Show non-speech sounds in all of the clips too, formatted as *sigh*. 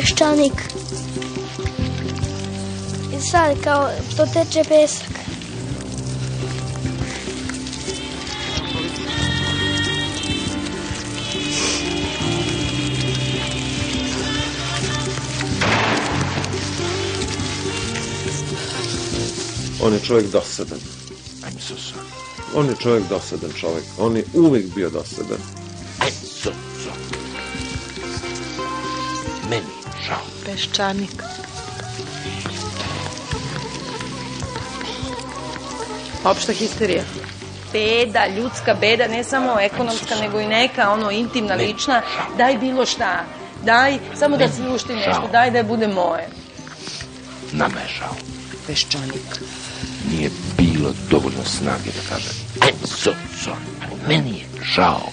peščanik. I sad kao to teče pesak. On je čovjek dosadan. I'm so sorry. On je čovjek dosadan čovjek. On je uvijek bio dosadan. Peščanik. Opšta histerija. Beda, ljudska beda, ne samo ekonomska, nego i neka, ono, intimna, Ne. lična. Daj bilo šta. Daj, samo da Ne. se ušti Žao. nešto. Daj da bude moje. Nama je žao. Peščanik. Nije bilo dovoljno snage da kažem I'm so sorry. Meni je žao.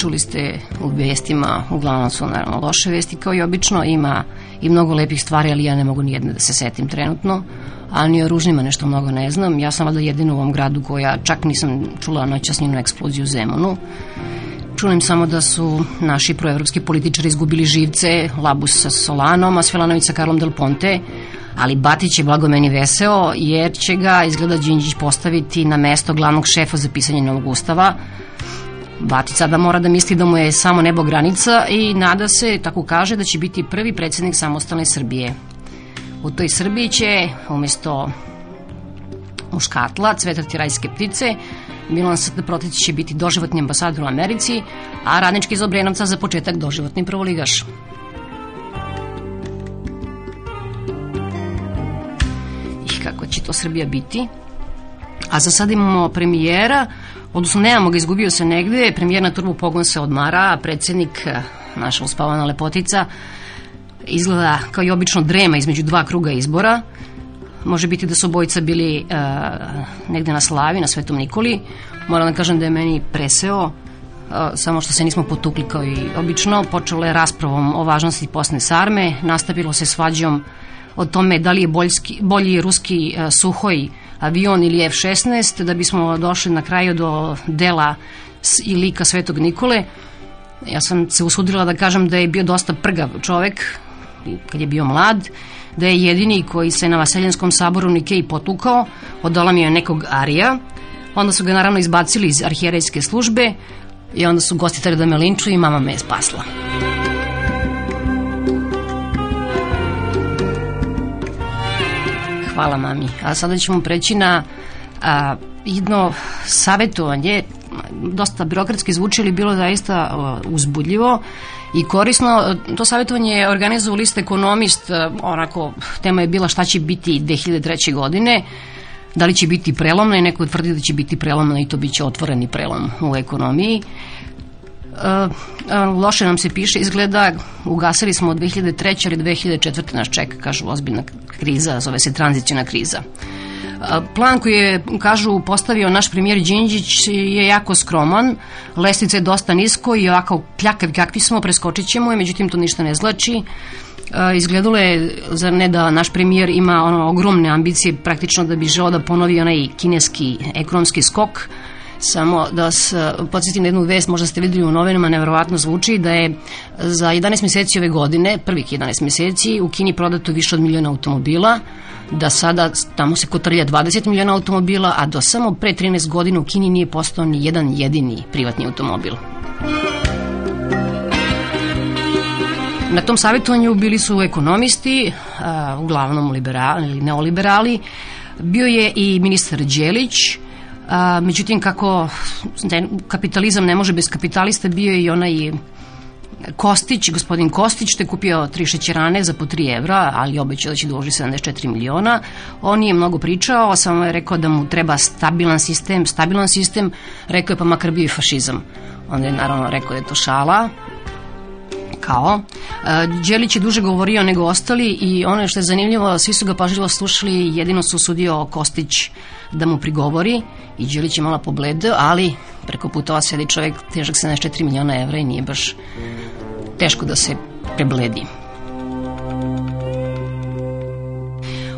Čuli ste u vestima, uglavnom su naravno loše vesti kao i obično, ima i mnogo lepih stvari, ali ja ne mogu nijedne da se setim trenutno, a ni o ružnima nešto mnogo ne znam. Ja sam valjda jedina u ovom gradu koja čak nisam čula noćasnjenu eksploziju u Zemunu. Čujem samo da su naši proevropski političari izgubili živce, Labus sa Solanom, a Svelanović sa Karlom Del Ponte, ali Batić je blago meni veseo, jer će ga izgleda Đinđić postaviti na mesto glavnog šefa za pisanje novog ustava. Batić sada mora da misli da mu je samo nebo granica i nada se, tako kaže, da će biti prvi predsednik samostalne Srbije. U toj Srbiji će, umesto muškatla, cvetati rajske ptice, Milan Protić će biti doživotni ambasador u Americi, a radnički iz Obrenovca za početak doživotni prvoligaš. I kako će to Srbija biti? A za sad imamo premijera, odnosno nemamo ga, izgubio se negde, premijer na turbo pogon se odmara, a predsednik, eh, naša uspavana lepotica, izgleda kao i obično drema između dva kruga izbora. Može biti da su obojica bili uh, negde na slavi, na Svetom Nikoli. Moram da kažem da je meni preseo, uh, samo što se nismo potukli kao i obično. Počelo je raspravom o važnosti posne sarme, nastavilo se svađom o tome da li je boljski, bolji ruski uh, suhoj avion ili F-16, da bismo došli na kraju do dela i lika Svetog Nikole. Ja sam se usudila da kažem da je bio dosta prgav čovek kad je bio mlad, da je jedini koji se na Vaseljenskom saboru u Nikeji potukao, odolamio je nekog Arija, onda su ga naravno izbacili iz arhijerejske službe i onda su gosti tali da me linčuju i mama me je spasla. Hvala mami. A sada ćemo preći na a, jedno savjetovanje, dosta birokratski zvuči, ali bilo zaista uzbudljivo i korisno. To savjetovanje je organizovao list ekonomist, a, onako, tema je bila šta će biti 2003. godine, da li će biti prelomna i neko tvrdi da će biti prelomna i to biće otvoreni prelom u ekonomiji. Loše nam se piše, izgleda ugasili smo od 2003. ali 2004. nas čeka, kažu, ozbiljna kriza, zove se tranzicijna kriza. Plan koji je, kažu, postavio naš premijer Đinđić je jako skroman, lestvica je dosta nisko i ovako pljakavi kakvi smo, preskočit ćemo je, međutim to ništa ne zlači. Izgledalo je, zar ne da naš premijer ima ono ogromne ambicije praktično da bi želeo da ponovi onaj kineski ekonomski skok, Samo da vas eh, podsjetim na jednu vest, možda ste videli u novinama, nevjerovatno zvuči, da je za 11 meseci ove godine, prvih 11 meseci, u Kini prodato više od miliona automobila, da sada tamo se kotrlja 20 miliona automobila, a do samo pre 13 godina u Kini nije postao ni jedan jedini privatni automobil. Na tom savjetovanju bili su ekonomisti, a, uglavnom liberali neoliberali, bio je i ministar Đelić, a, međutim kako ne- kapitalizam ne može bez kapitalista, bio je i onaj Kostić, gospodin Kostić, je kupio tri šećerane za po 3 evra, ali obećao da će da uloži 74 miliona. On nije mnogo pričao, samo je rekao da mu treba stabilan sistem, stabilan sistem, rekao je pa makar bio i fašizam. Onda je naravno rekao da je to šala, kao. E, Đelić je duže govorio nego ostali i ono što je zanimljivo, svi su ga pažljivo slušali, jedino su sudio Kostić da mu prigovori i Đelić je malo pobledeo, ali preko putova sedi čovjek težak 74 miliona evra i nije baš teško da se prebledi.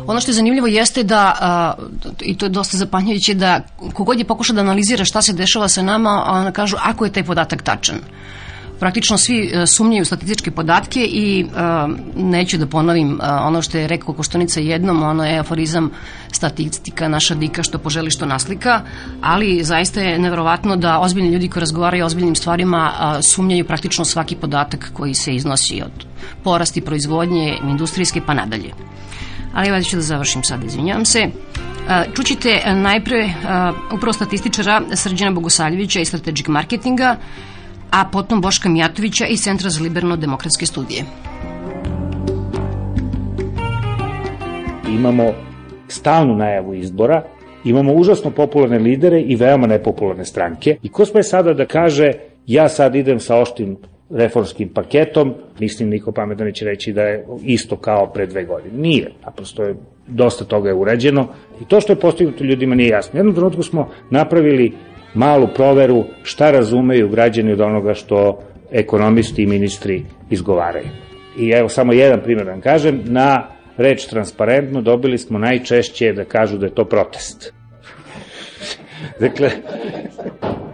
Ono što je zanimljivo jeste da, a, i to je dosta zapanjujuće, da kogod je pokušao da analizira šta se dešava sa nama, a kažu ako je taj podatak tačan praktično svi e, sumnjaju statističke podatke i a, neću da ponovim a, ono što je rekao Koštunica jednom, ono je aforizam statistika naša dika što poželi što naslika, ali zaista je neverovatno da ozbiljni ljudi koji razgovaraju o ozbiljnim stvarima sumnjaju praktično svaki podatak koji se iznosi od porasti proizvodnje, industrijske pa nadalje. Ali evo ću da završim sad, izvinjavam se. Čućite najpre upravo statističara Srđana Bogosavljevića iz strategic marketinga, a potom Boška Mijatovića iz Centra za liberalno-demokratske studije. Imamo stalnu najavu izbora, imamo užasno popularne lidere i veoma nepopularne stranke. I ko sme sada da kaže ja sad idem sa oštim reformskim paketom, mislim niko pametno neće reći da je isto kao pre dve godine. Nije, naprosto je dosta toga je urađeno i to što je postignuto ljudima nije jasno. Jednom trenutku smo napravili malu proveru šta razumeju građani od onoga što ekonomisti i ministri izgovaraju. I evo samo jedan primjer da vam kažem, na reč transparentno dobili smo najčešće da kažu da je to protest. *laughs* dakle,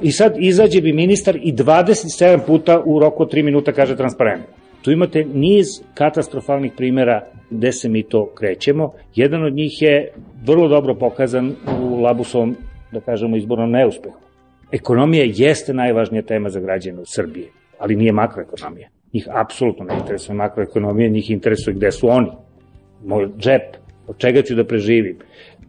i sad izađe bi ministar i 27 puta u roku od 3 minuta kaže transparentno. Tu imate niz katastrofalnih primera gde se mi to krećemo. Jedan od njih je vrlo dobro pokazan u Labusovom, da kažemo, izbornom neuspehu. Ekonomija jeste najvažnija tema za građane u Srbije, ali nije makroekonomija. Njih apsolutno ne interesuje makroekonomija, njih interesuje gde su oni. Moj džep, od čega ću da preživim.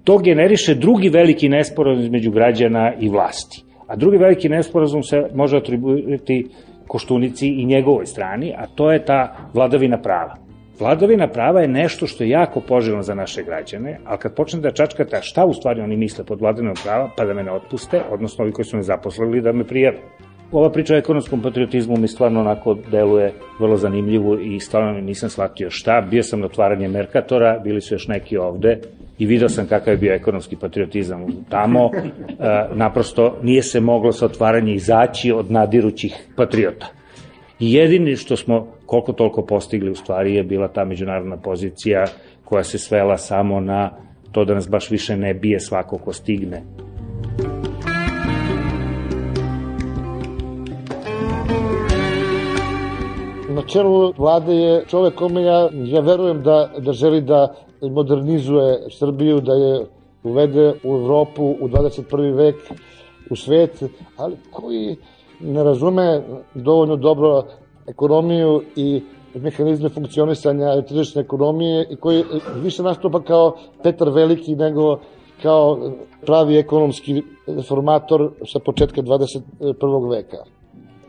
To generiše drugi veliki nesporazum između građana i vlasti. A drugi veliki nesporazum se može atribuirati Koštunici i njegovoj strani, a to je ta vladavina prava. Vladavina prava je nešto što je jako poželjno za naše građane, ali kad počne da čačkate šta u stvari oni misle pod vladavinom prava, pa da me ne otpuste, odnosno ovi koji su me zaposlili da me prijave. Ova priča o ekonomskom patriotizmu mi stvarno onako deluje vrlo zanimljivo i stvarno nisam shvatio šta. Bio sam na otvaranje Merkatora, bili su još neki ovde i video sam kakav je bio ekonomski patriotizam tamo. *laughs* E, naprosto nije se moglo sa otvaranje izaći od nadirućih patriota. I jedini što smo koliko toliko postigli u stvari je bila ta međunarodna pozicija koja se svela samo na to da nas baš više ne bije svako ko stigne. Na čelu vlade je čovek kome ja, ja verujem da, da želi da modernizuje Srbiju, da je uvede u Evropu u 21. vek, u svet, ali koji ne razume dovoljno dobro ekonomiju i mehanizme funkcionisanja tržične ekonomije i koji više nastupa kao Petar Veliki nego kao pravi ekonomski reformator sa početka 21. veka.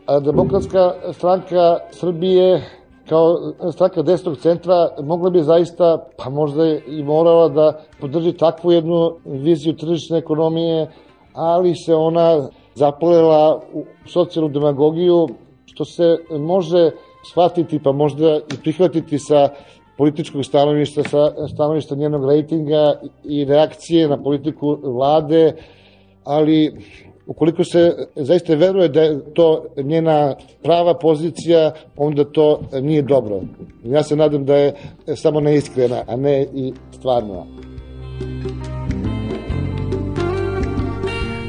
A demokratska stranka Srbije kao stranka desnog centra mogla bi zaista, pa možda i morala da podrži takvu jednu viziju tržične ekonomije, ali se ona zaplela u socijalnu demagogiju, što se može shvatiti pa možda i prihvatiti sa političkog stanovišta, sa stanovišta njenog rejtinga i reakcije na politiku vlade, ali ukoliko se zaista veruje da je to njena prava pozicija, onda to nije dobro. Ja se nadam da je samo neiskrena, a ne i stvarna.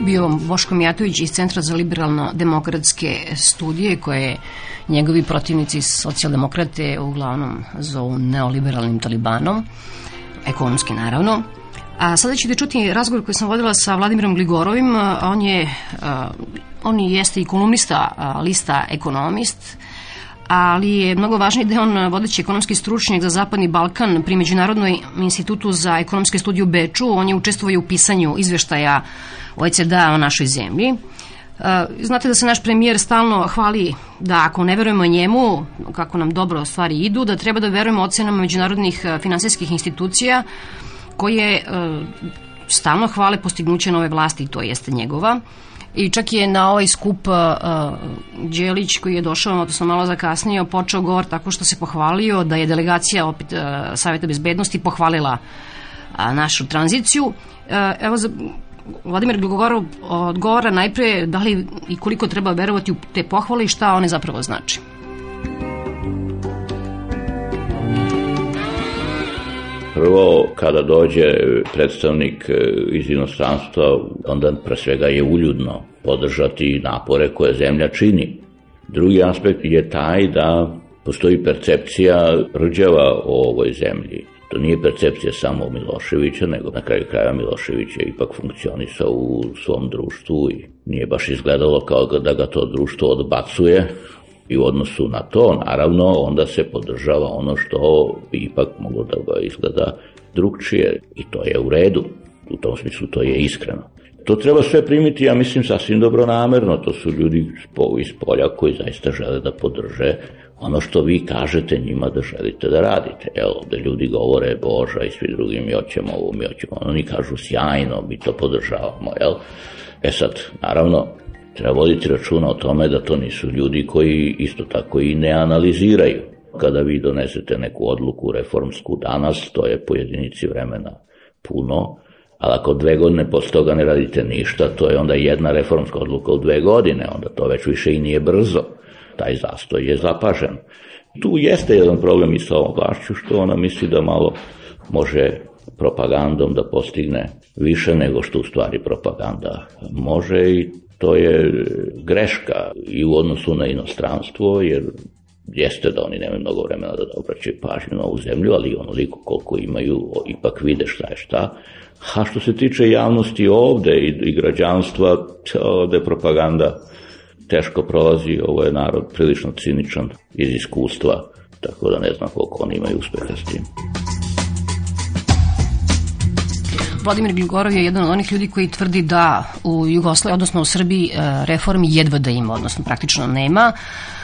Bio Boško Mijatović iz Centra za liberalno-demokratske studije koje njegovi protivnici socijaldemokrate uglavnom zovu neoliberalnim talibanom, ekonomski naravno. A sada ćete čuti razgovor koji sam vodila sa Vladimirom Gligorovim. On je, on jeste i kolumnista lista Ekonomist, ali je mnogo važniji da je on vodeći ekonomski stručnjak za Zapadni Balkan pri Međunarodnoj institutu za ekonomske studije u Beču. On je učestvovao u pisanju izveštaja OECD-a o našoj zemlji. Znate da se naš premijer stalno hvali da ako ne verujemo njemu, kako nam dobro stvari idu, da treba da verujemo ocenama međunarodnih finansijskih institucija koje stalno hvale postignuće nove vlasti, to jeste njegova i čak je na ovaj skup uh, Đelić koji je došao, odnosno malo zakasnio, počeo govor tako što se pohvalio da je delegacija opet uh, Savjeta bezbednosti pohvalila uh, našu tranziciju. Uh, evo, za, Vladimir Glugorov odgovara najpre da li i koliko treba verovati u te pohvale i šta one zapravo znači. Prvo, kada dođe predstavnik e, iz inostranstva, onda pre svega je uljudno podržati napore koje zemlja čini. Drugi aspekt je taj da postoji percepcija rđava o ovoj zemlji. To nije percepcija samo Miloševića, nego na kraju kraja Milošević je ipak funkcionisao u svom društvu i nije baš izgledalo kao da ga to društvo odbacuje, I u odnosu na to, naravno, onda se podržava ono što bi ipak moglo da ga izgleda drugčije i to je u redu. U tom smislu to je iskreno. To treba sve primiti, ja mislim, sasvim dobro namerno. To su ljudi iz polja koji zaista žele da podrže ono što vi kažete njima da želite da radite. Jel, ovde ljudi govore, Boža i svi drugi, mi hoćemo ovo, mi hoćemo ono, oni kažu sjajno, mi to podržavamo, jel? E sad, naravno, Treba voditi računa o tome da to nisu ljudi koji isto tako i ne analiziraju. Kada vi donesete neku odluku reformsku danas, to je po jedinici vremena puno, ali ako dve godine posle toga ne radite ništa, to je onda jedna reformska odluka u dve godine, onda to već više i nije brzo. Taj zastoj je zapažen. Tu jeste jedan problem i sa ovom vlašću, što ona misli da malo može propagandom da postigne više nego što u stvari propaganda može i to je greška i u odnosu na inostranstvo, jer jeste da oni nemaju mnogo vremena da obraćaju pažnju na ovu zemlju, ali onoliko koliko imaju, ipak vide šta je šta. A što se tiče javnosti ovde i, i građanstva, ovde je propaganda teško prolazi, ovo je narod prilično ciničan iz iskustva, tako da ne znam koliko oni imaju uspeha s tim. Vladimir Gligorov je jedan od onih ljudi koji tvrdi da u Jugoslaviji, odnosno u Srbiji, e, reformi jedva da ima, odnosno praktično nema,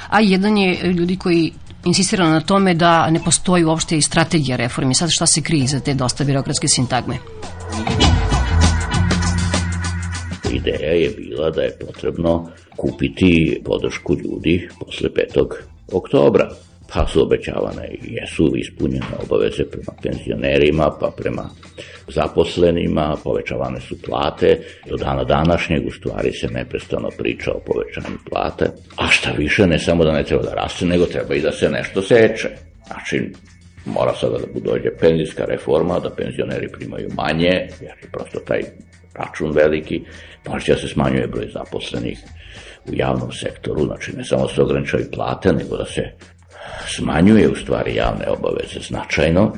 a jedan je ljudi koji insistira na tome da ne postoji uopšte i strategija reformi. Sad šta se krije za te dosta birokratske sintagme? Ideja je bila da je potrebno kupiti podršku ljudi posle 5. oktobra pa su obećavane jesu ispunjene obaveze prema penzionerima, pa prema zaposlenima, povećavane su plate, do dana današnjeg u stvari se neprestano priča o povećanju plate, a šta više ne samo da ne treba da raste, nego treba i da se nešto seče. Znači, mora sada da dođe penzijska reforma, da penzioneri primaju manje, jer je prosto taj račun veliki, može da se smanjuje broj zaposlenih u javnom sektoru, znači ne samo se ograničaju plate, nego da se smanjuje u stvari javne obaveze značajno,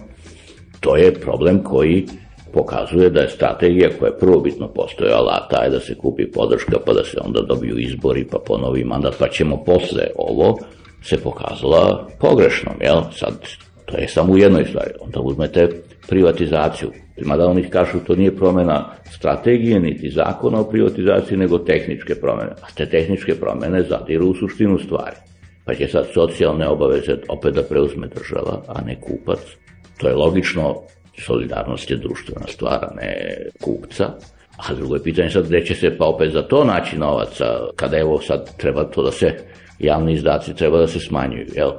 to je problem koji pokazuje da je strategija koja je prvobitno postojala, a ta je da se kupi podrška pa da se onda dobiju izbori pa ponovi mandat pa ćemo posle ovo, se pokazala pogrešnom, jel? Sad, to je samo u jednoj stvari. Onda uzmete privatizaciju. Mada oni kažu to nije promena strategije niti zakona o privatizaciji, nego tehničke promene. A te tehničke promene zadiru u suštinu stvari pa će sad socijalne obaveze opet da preuzme država, a ne kupac. To je logično, solidarnost je društvena stvar, a ne kupca. A drugo je pitanje sad gde će se pa opet za to naći novaca, kada evo sad treba to da se, javni izdaci treba da se smanjuju, jel?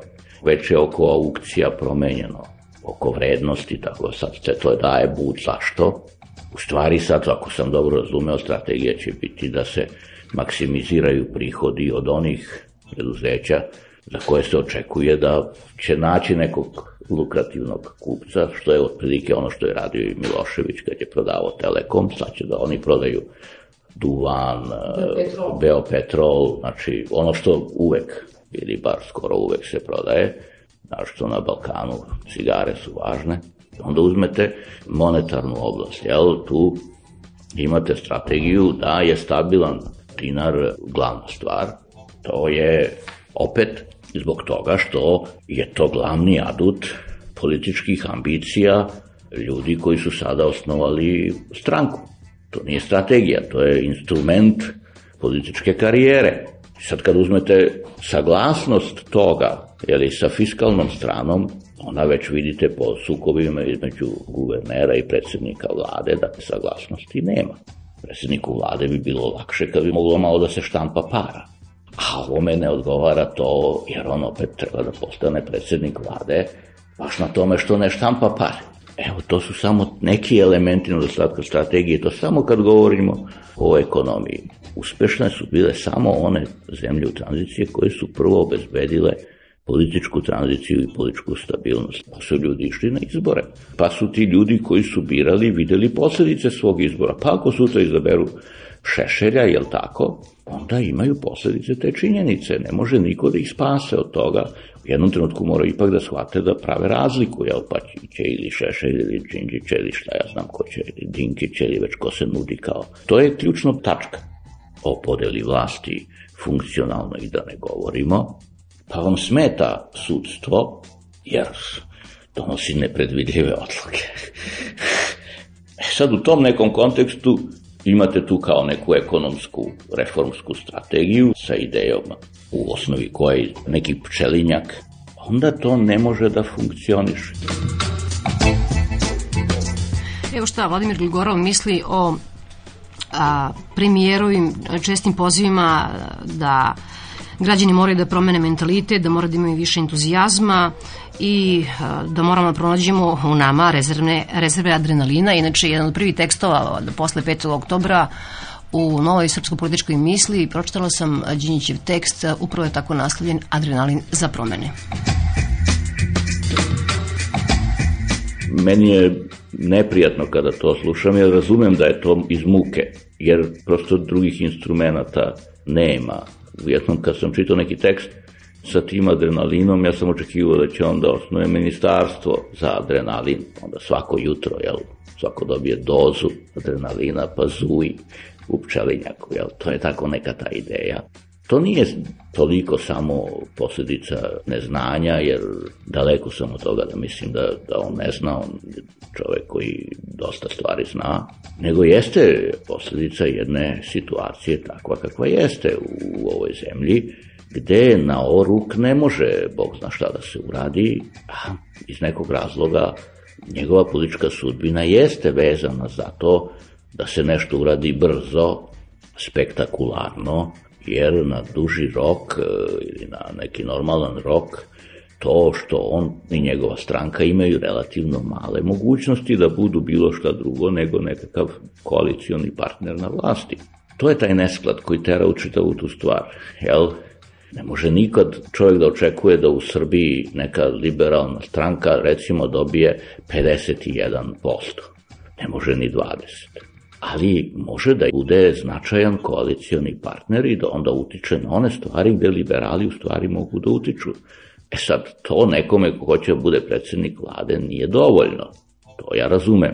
Već je oko aukcija promenjeno, oko vrednosti, tako sad se to daje bud, zašto? U stvari sad, ako sam dobro razumeo, strategija će biti da se maksimiziraju prihodi od onih preduzeća za koje se očekuje da će naći nekog lukrativnog kupca, što je otprilike ono što je radio i Milošević kad je prodavao Telekom, sad će da oni prodaju duvan, Beopetrol, Beopetrol znači ono što uvek, ili bar skoro uvek se prodaje, što na Balkanu cigare su važne, onda uzmete monetarnu oblast, jel, tu imate strategiju da je stabilan dinar glavna stvar, To je opet zbog toga što je to glavni adut političkih ambicija ljudi koji su sada osnovali stranku. To nije strategija, to je instrument političke karijere. Sad kad uzmete saglasnost toga, jeli sa fiskalnom stranom, ona već vidite po sukobima između guvernera i predsednika vlade da saglasnosti nema. Predsjedniku vlade bi bilo lakše kad bi moglo malo da se štampa para. A ovome ne odgovara to, jer on opet treba da postane predsjednik vlade baš na tome što ne štampa pare. Evo, to su samo neki elementi nedostatka strategije, to samo kad govorimo o ekonomiji. Uspešne su bile samo one zemlje u tranziciji koje su prvo obezbedile političku tranziciju i političku stabilnost. Pa su ljudi išli na izbore. Pa su ti ljudi koji su birali videli posledice svog izbora. Pa ako sutra izaberu Šešelja, jel tako, onda imaju posledice te činjenice. Ne može niko da ih spase od toga. U jednom trenutku mora ipak da shvate da prave razliku, jel pa će ili Šešelj ili Đinđić ili šta ja znam ko će, ili Dinkić ili već ko se nudi kao. To je ključno tačka o podeli vlasti funkcionalno i da ne govorimo, pa vam smeta sudstvo, jer donosi nepredvidljive odluke. *laughs* E sad u tom nekom kontekstu imate tu kao neku ekonomsku reformsku strategiju sa idejom u osnovi koja je neki pčelinjak, onda to ne može da funkcioniše. Evo šta Vladimir Gligorov misli o a, premijerovim čestim pozivima da građani moraju da promene mentalitet, da moraju da imaju više entuzijazma i da moramo da pronađemo u nama rezervne, rezerve adrenalina. Inače, jedan od prvih tekstova posle 5. oktobra u novoj srpsko-političkoj misli pročitala sam Đinjićev tekst, upravo je tako naslovljen Adrenalin za promene. Meni je neprijatno kada to slušam, jer razumem da je to iz muke, jer prosto drugih instrumenta nema. U kad sam čitao neki tekst sa tim adrenalinom, ja sam očekivao da će onda osnuje ministarstvo za adrenalin, onda svako jutro, jel, svako dobije dozu adrenalina, pa zuji u pčelinjaku, jel, to je tako neka ta ideja. To nije toliko samo posljedica neznanja, jer daleko sam od toga da mislim da, da on ne zna, on je čovek koji dosta stvari zna, nego jeste posljedica jedne situacije takva kakva jeste u ovoj zemlji, gde na oruk ne može, Bog zna šta da se uradi, a iz nekog razloga njegova politička sudbina jeste vezana za to da se nešto uradi brzo, spektakularno, jer na duži rok e, ili na neki normalan rok to što on i njegova stranka imaju relativno male mogućnosti da budu bilo šta drugo nego nekakav koalicioni partner na vlasti. To je taj nesklad koji tera u čitavu tu stvar. Jel? Ne može nikad čovjek da očekuje da u Srbiji neka liberalna stranka recimo dobije 51%. Ne može ni 20% ali može da bude značajan koalicioni partner i da onda utiče na one stvari gde liberali u stvari mogu da utiču. E sad, to nekome ko hoće da bude predsednik vlade nije dovoljno. To ja razumem.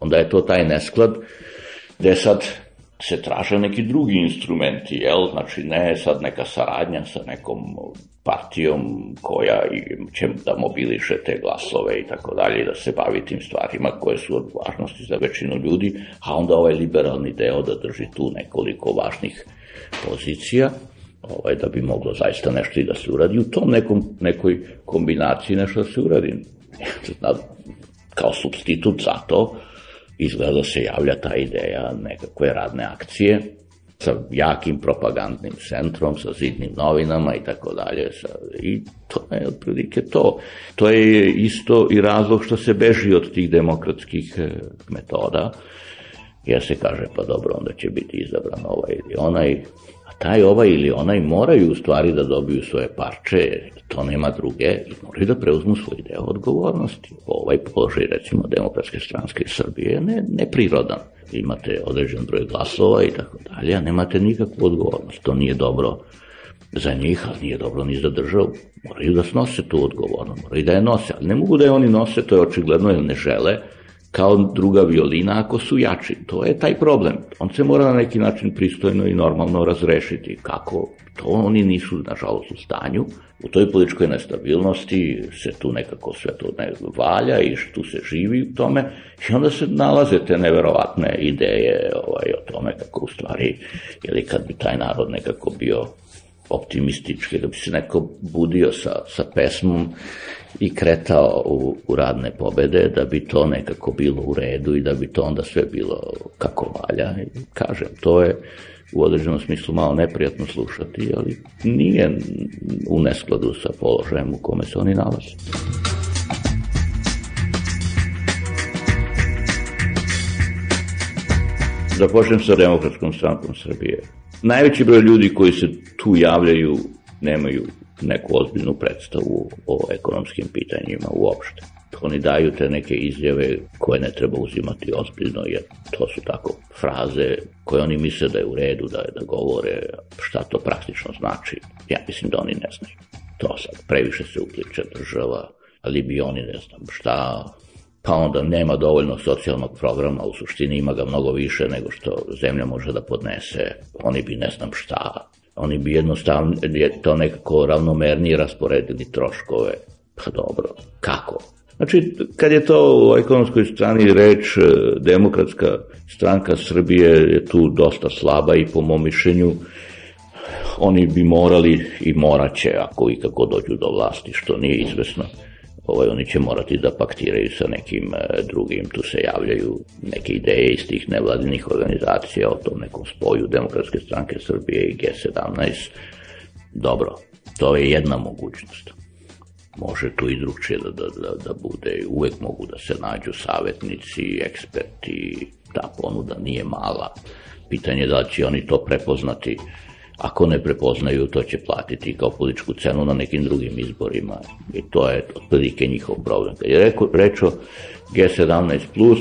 Onda je to taj nesklad gde sad se traže neki drugi instrumenti, jel? Znači ne sad neka saradnja sa nekom partijom koja će da mobiliše te glasove i tako dalje da se bavi tim stvarima koje su od važnosti za većinu ljudi, a onda ovaj liberalni deo da drži tu nekoliko važnih pozicija ovaj, da bi moglo zaista nešto i da se uradi. U tom nekom, nekoj kombinaciji nešto da se uradi. *laughs* Kao substitut za to izgleda da se javlja ta ideja nekakve radne akcije sa jakim propagandnim centrom, sa zidnim novinama i tako dalje. I to je otprilike to. To je isto i razlog što se beži od tih demokratskih e, metoda, jer se kaže pa dobro onda će biti izabran ovaj ili onaj, taj ovaj ili onaj moraju u stvari da dobiju svoje parče, to nema druge, i moraju da preuzmu svoj deo odgovornosti. Ovaj položaj, recimo, demokratske stranske Srbije je ne, neprirodan. Imate određen broj glasova i tako dalje, a nemate nikakvu odgovornost. To nije dobro za njih, ali nije dobro ni za državu. Moraju da snose tu odgovornost, moraju da je nose, ali ne mogu da je oni nose, to je očigledno jer ne žele, kao druga violina ako su jači. To je taj problem. On se mora na neki način pristojno i normalno razrešiti. Kako? To oni nisu, nažalost, u stanju. U toj političkoj nestabilnosti se tu nekako sve to ne valja i tu se živi u tome i onda se nalaze te neverovatne ideje ovaj, o tome kako u stvari, ili kad bi taj narod nekako bio optimističke, da bi se neko budio sa, sa pesmom i kretao u, u radne pobede, da bi to nekako bilo u redu i da bi to onda sve bilo kako valja. I kažem, to je u određenom smislu malo neprijatno slušati, ali nije u neskladu sa položajem u kome se oni nalaze. Da počnem sa demokratskom strankom Srbije. Najveći broj ljudi koji se tu javljaju nemaju neku ozbiljnu predstavu o ekonomskim pitanjima uopšte. Oni daju te neke izjave koje ne treba uzimati ozbiljno, jer to su tako fraze koje oni misle da je u redu, da, da govore šta to praktično znači. Ja mislim da oni ne znaju. To sad, previše se upliče država, ali bi oni ne znam šta, pa onda nema dovoljno socijalnog programa, u suštini ima ga mnogo više nego što zemlja može da podnese, oni bi ne znam šta, oni bi jednostavno to nekako ravnomernije rasporedili troškove. Pa dobro, kako? Znači, kad je to u ekonomskoj strani reč, e, demokratska stranka Srbije je tu dosta slaba i po mom mišljenju oni bi morali i moraće, ako i kako dođu do vlasti, što nije izvesno, ovaj, oni će morati da paktiraju sa nekim e, drugim, tu se javljaju neke ideje iz tih nevladinih organizacija o tom nekom spoju Demokratske stranke Srbije i G17. Dobro, to je jedna mogućnost. Može tu i drugčije da, da, da, da bude, uvek mogu da se nađu savjetnici, eksperti, ta ponuda nije mala. Pitanje je da će oni to prepoznati Ako ne prepoznaju, to će platiti kao političku cenu na nekim drugim izborima. I to je otprilike njihov problem. Kad je reko, rečo G17+,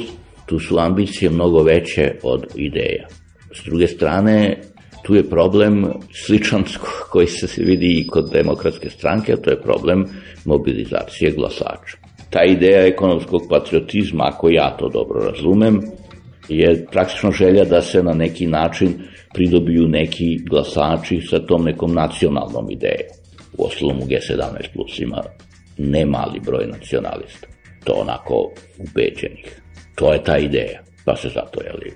tu su ambicije mnogo veće od ideja. S druge strane, tu je problem sličan koji se vidi i kod demokratske stranke, a to je problem mobilizacije glasača. Ta ideja ekonomskog patriotizma, ako ja to dobro razumem, je praktično želja da se na neki način pridobiju neki glasači sa tom nekom nacionalnom idejom. U osnovom u G17 plus ima ne mali broj nacionalista. To onako ubeđenih. To je ta ideja. Pa se zato, jeli,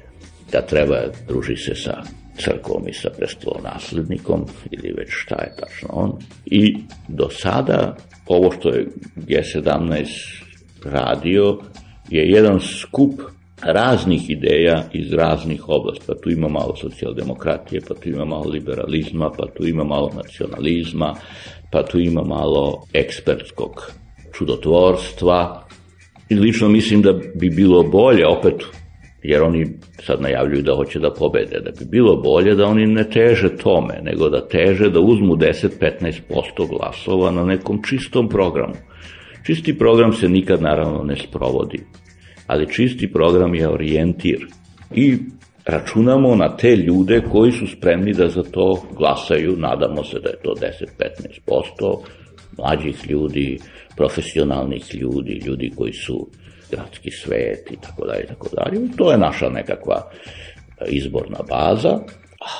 da treba druži se sa crkvom i sa prestolonaslednikom ili već šta je tačno on. I do sada ovo što je G17 radio je jedan skup raznih ideja iz raznih oblasti. Pa tu ima malo socijaldemokratije, pa tu ima malo liberalizma, pa tu ima malo nacionalizma, pa tu ima malo ekspertskog čudotvorstva. I lično mislim da bi bilo bolje, opet, jer oni sad najavljuju da hoće da pobede, da bi bilo bolje da oni ne teže tome, nego da teže da uzmu 10-15% glasova na nekom čistom programu. Čisti program se nikad naravno ne sprovodi ali čisti program je orijentir. I računamo na te ljude koji su spremni da za to glasaju, nadamo se da je to 10-15%, mlađih ljudi, profesionalnih ljudi, ljudi koji su gradski svet i tako dalje i tako dalje. To je naša nekakva izborna baza,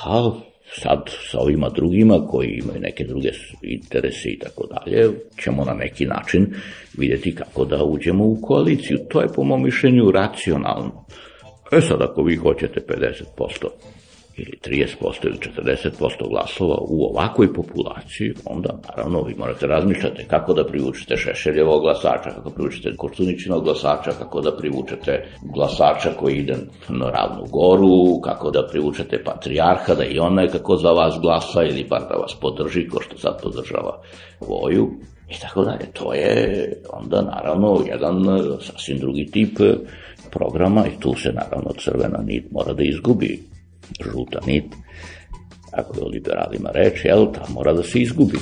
a sad sa ovima drugima koji imaju neke druge interese i tako dalje, ćemo na neki način vidjeti kako da uđemo u koaliciju. To je po mom mišljenju racionalno. E sad ako vi hoćete 50%, ili 30% ili 40% glasova u ovakvoj populaciji, onda naravno vi morate razmišljati kako da privučete Šešeljevog glasača, kako privučete Kortuničinog glasača, kako da privučete glasača koji ide na Ravnu goru, kako da privučete Patrijarha, da i on nekako za vas glasa ili bar da vas podrži, ko što sad podržava Voju i tako dalje. To je onda naravno jedan sasvim drugi tip programa i tu se naravno crvena nit mora da izgubi žuta nit, ako je o liberalima reč, jel, ta mora da se izgubi.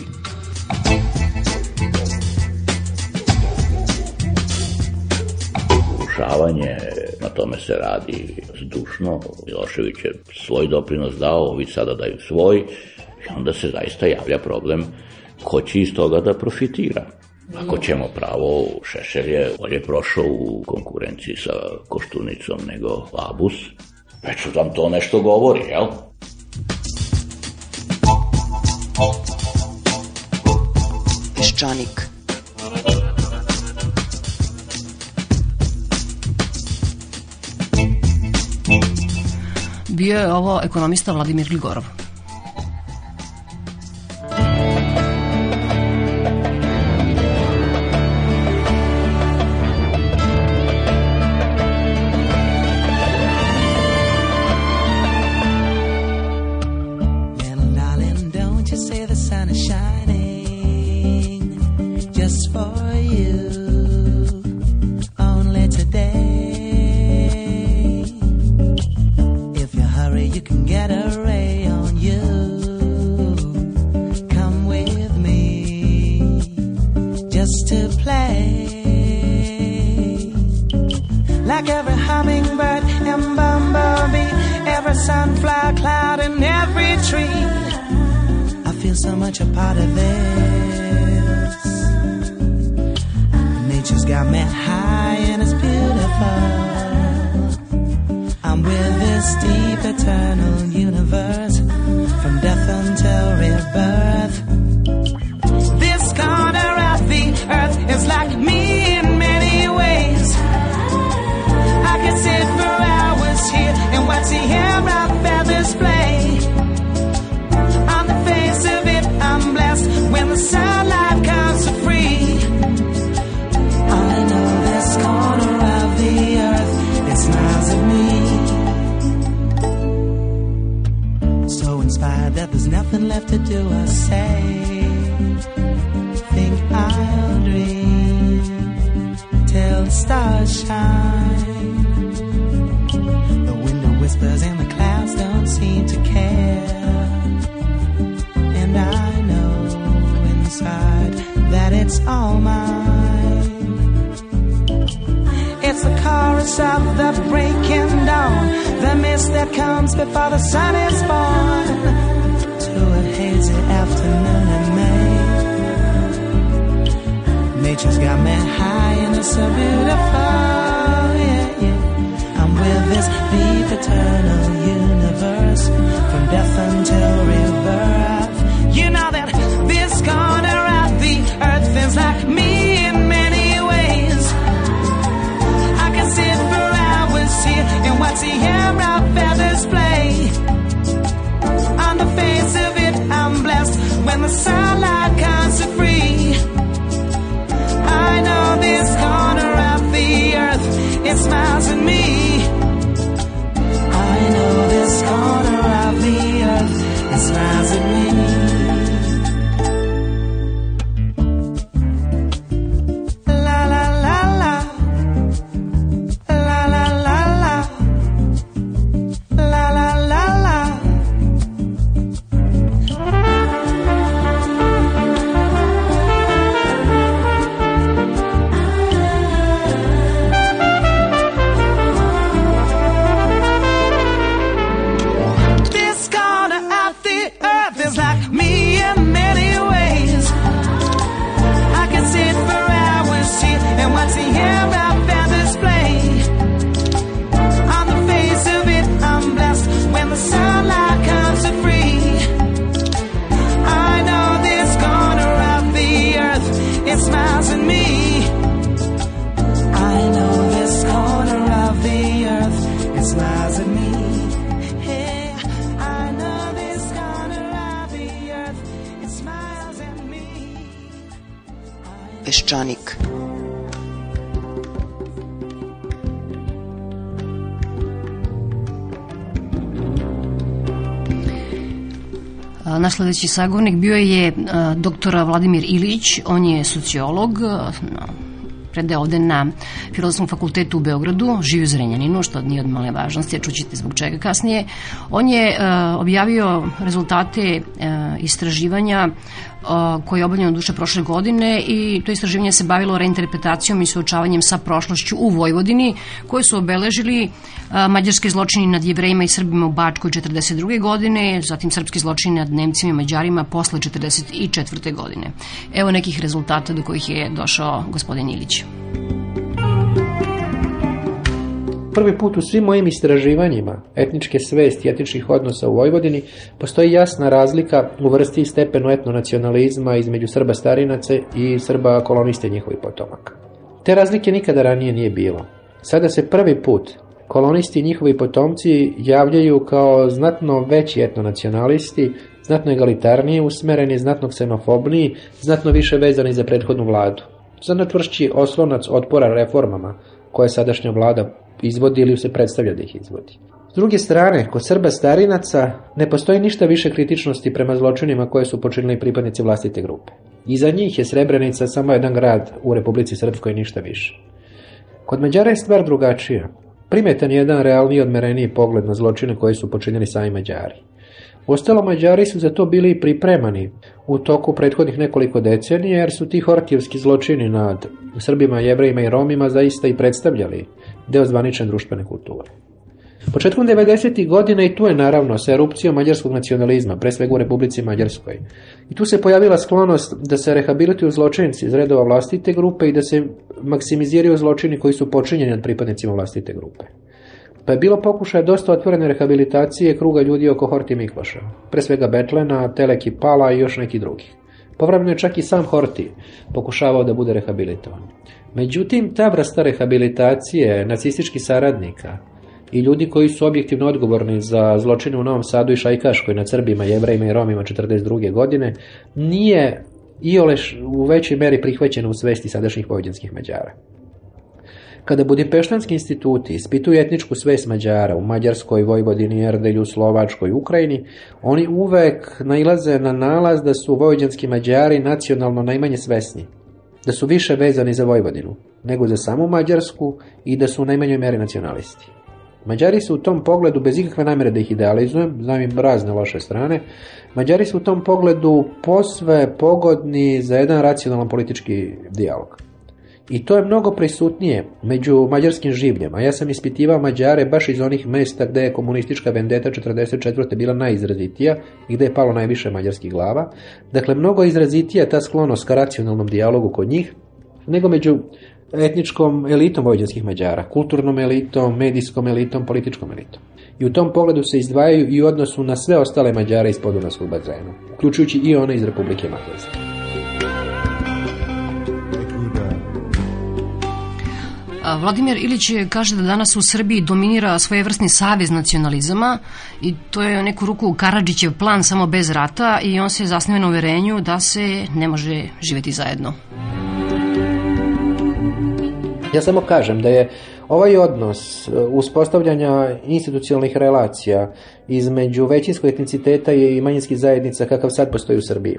Urušavanje, na tome se radi zdušno, Milošević je svoj doprinos dao, ovi sada daju svoj, i onda se zaista javlja problem ko će iz toga da profitira. Ako ćemo pravo, Šešelj je bolje prošao u konkurenciji sa Koštunicom nego Labus, Već vam to nešto govori, jel? Peščanik. Bio je ovo ekonomista Vladimir Gligorov. Whispers and the clouds don't seem to care. And I know inside that it's all mine. It's the chorus of the breaking dawn, the mist that comes before the sun is born. To a hazy afternoon in May. Nature's got me high and it's so beautiful. Deep eternal universe from death until rebirth. You know that this corner of the earth feels like me in many ways. I can sit for hours here and watch the air feathers play. On the face of it, I'm blessed when the sunlight sledeći sagovornik bio je a, doktor Vladimir Ilić, on je sociolog, a, na- predaje ovde na Filozofskom fakultetu u Beogradu, živi u Zrenjaninu, što nije od male važnosti, a čućete zbog čega kasnije. On je a, objavio rezultate istraživanja koje je obavljeno duše prošle godine i to istraživanje se bavilo reinterpretacijom i suočavanjem sa prošlošću u Vojvodini, koje su obeležili a, mađarske zločini nad jevrejima i Srbima u Bačkoj 42. godine, zatim srpski zločini nad Nemcima i Mađarima posle 44. godine. Evo nekih rezultata do kojih je došao gospodin Ilić. Prvi put u svim mojim istraživanjima etničke svesti i etničkih odnosa u Vojvodini postoji jasna razlika u vrsti i stepenu etnonacionalizma između Srba starinaca i Srba koloniste njihovih potomaka. Te razlike nikada ranije nije bilo. Sada se prvi put kolonisti i njihovi potomci javljaju kao znatno veći etnonacionalisti, znatno egalitarnije usmereni, znatno ksenofobniji, znatno više vezani za prethodnu vladu. Znatno čvršći oslonac otpora reformama koje sadašnja vlada izvodi ili se predstavlja da ih izvodi. druge strane, kod Srba starinaca ne postoji ništa više kritičnosti prema zločinima koje su počinili pripadnici vlastite grupe. I za njih je Srebrenica samo jedan grad u Republici Srpskoj ništa više. Kod Mađara je stvar drugačija. Primetan je jedan realniji odmereniji pogled na zločine koje su počinili sami Mađari. Ostalo Mađari su za to bili pripremani u toku prethodnih nekoliko decenija jer su ti hortijevski zločini nad Srbima, Jevrejima i Romima zaista i predstavljali deo zvanične društvene kulture. Početkom 90. godina i tu je naravno sa erupcijom mađarskog nacionalizma, pre svega u Republici Mađarskoj. I tu se pojavila sklonost da se rehabilituju zločinci iz redova vlastite grupe i da se maksimiziraju zločini koji su počinjeni nad pripadnicima vlastite grupe. Pa je bilo pokušaja dosta otvorene rehabilitacije kruga ljudi oko Horti Mikloša, pre svega Betlena, Teleki Pala i još neki drugi. Povremeno je čak i sam Horti pokušavao da bude rehabilitovan. Međutim, ta vrsta rehabilitacije nacističkih saradnika i ljudi koji su objektivno odgovorni za zločine u Novom Sadu i Šajkaškoj nad Srbima, Jevrejima i Romima 42. godine, nije ioleš u većoj meri prihvaćena u svesti sadašnjih vojvođanskih Mađara. Kada Budimpeštanski instituti ispituju etničku svest Mađara u Mađarskoj, Vojvodini, Erdelju, Slovačkoj, Ukrajini, oni uvek nailaze na nalaz da su vojvođanski Mađari nacionalno najmanje svesni, da su više vezani za Vojvodinu nego za samu Mađarsku i da su u najmanjoj meri nacionalisti. Mađari su u tom pogledu, bez ikakve namere da ih idealizujem, znam im razne loše strane, Mađari su u tom pogledu posve pogodni za jedan racionalan politički dijalog. I to je mnogo prisutnije među mađarskim življem, a ja sam ispitivao Mađare baš iz onih mesta gde je komunistička vendeta 44. bila najizrazitija i gde je palo najviše mađarskih glava. Dakle, mnogo izrazitija ta sklonost ka racionalnom dijalogu kod njih, nego među etničkom elitom vojvođanskih Mađara, kulturnom elitom, medijskom elitom, političkom elitom. I u tom pogledu se izdvajaju i u odnosu na sve ostale Mađare iz podunavskog bazena, uključujući i one iz Republike Mađarske. Vladimir Ilić kaže da danas u Srbiji dominira svojevrsni savez nacionalizama i to je neku ruku Karadžićev plan samo bez rata i on se zasniva na uverenju da se ne može živeti zajedno. Ja samo kažem da je ovaj odnos uspostavljanja institucionalnih relacija između većinskog etniciteta i manjinskih zajednica kakav sad postoji u Srbiji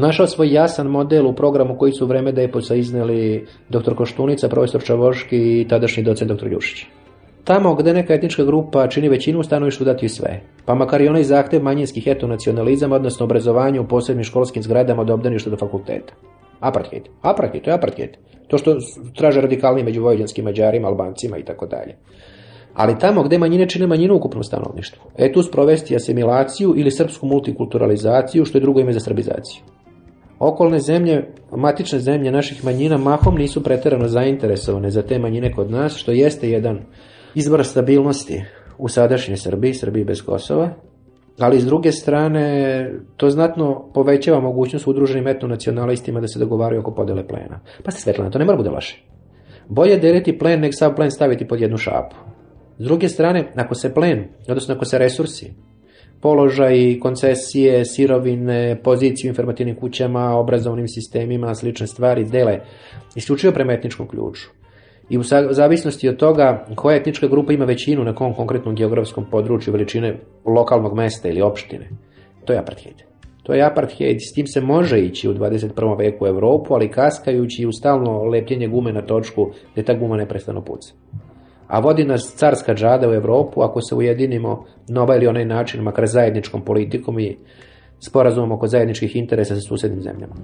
našao svoj jasan model u programu koji su vreme da je posa izneli dr. Koštunica, profesor Čavoški i tadašnji docent dr. Ljušić. Tamo gde neka etnička grupa čini većinu, stanovištu dati sve. Pa makar i onaj zahtev manjinskih etnonacionalizama, odnosno obrazovanja u posebnim školskim zgradama od obdaništa do fakulteta. Apartheid. Apartheid, to je apartheid. To što traže radikalni među vojvođanskim mađarima, albancima i tako dalje. Ali tamo gde manjine čine manjinu u ukupnom stanovništvu. E tu sprovesti asimilaciju ili srpsku multikulturalizaciju, što je drugo ime za srbizaciju. Okolne zemlje, matične zemlje naših manjina mahom nisu preterano zainteresovane za te manjine kod nas, što jeste jedan izbor stabilnosti u sadašnjoj Srbiji, Srbiji bez Kosova, ali s druge strane to znatno povećava mogućnost udruženim etnonacionalistima da se dogovaraju oko podele plena. Pa ste Svetlana, to ne mora bude vaše. Bolje deliti plen nek sav plen staviti pod jednu šapu. S druge strane, ako se plen, odnosno ako se resursi položaj, koncesije, sirovine, poziciju informativnim kućama, obrazovnim sistemima, slične stvari dele isključivo prema etničkom ključu. I u zavisnosti od toga koja etnička grupa ima većinu na kom konkretnom geografskom području veličine lokalnog mesta ili opštine, to je apartheid. To je apartheid, s tim se može ići u 21. veku u Evropu, ali kaskajući u stalno lepljenje gume na točku gde ta guma neprestano puca a vodi nas carska džada u Evropu ako se ujedinimo na ovaj ili onaj način, makar zajedničkom politikom i sporazumom oko zajedničkih interesa sa susednim zemljama.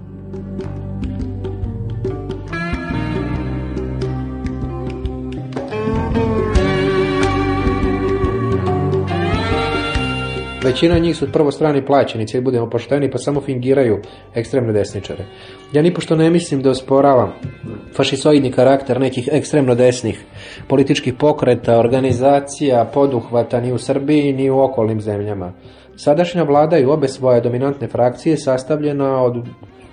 Većina njih su prvo strani plaćenici, budemo pošteni, pa samo fingiraju ekstremne desničare. Ja nipošto ne mislim da osporavam fašisoidni karakter nekih ekstremno desnih političkih pokreta, organizacija, poduhvata ni u Srbiji ni u okolnim zemljama. Sadašnja vlada i obe svoje dominantne frakcije sastavljena od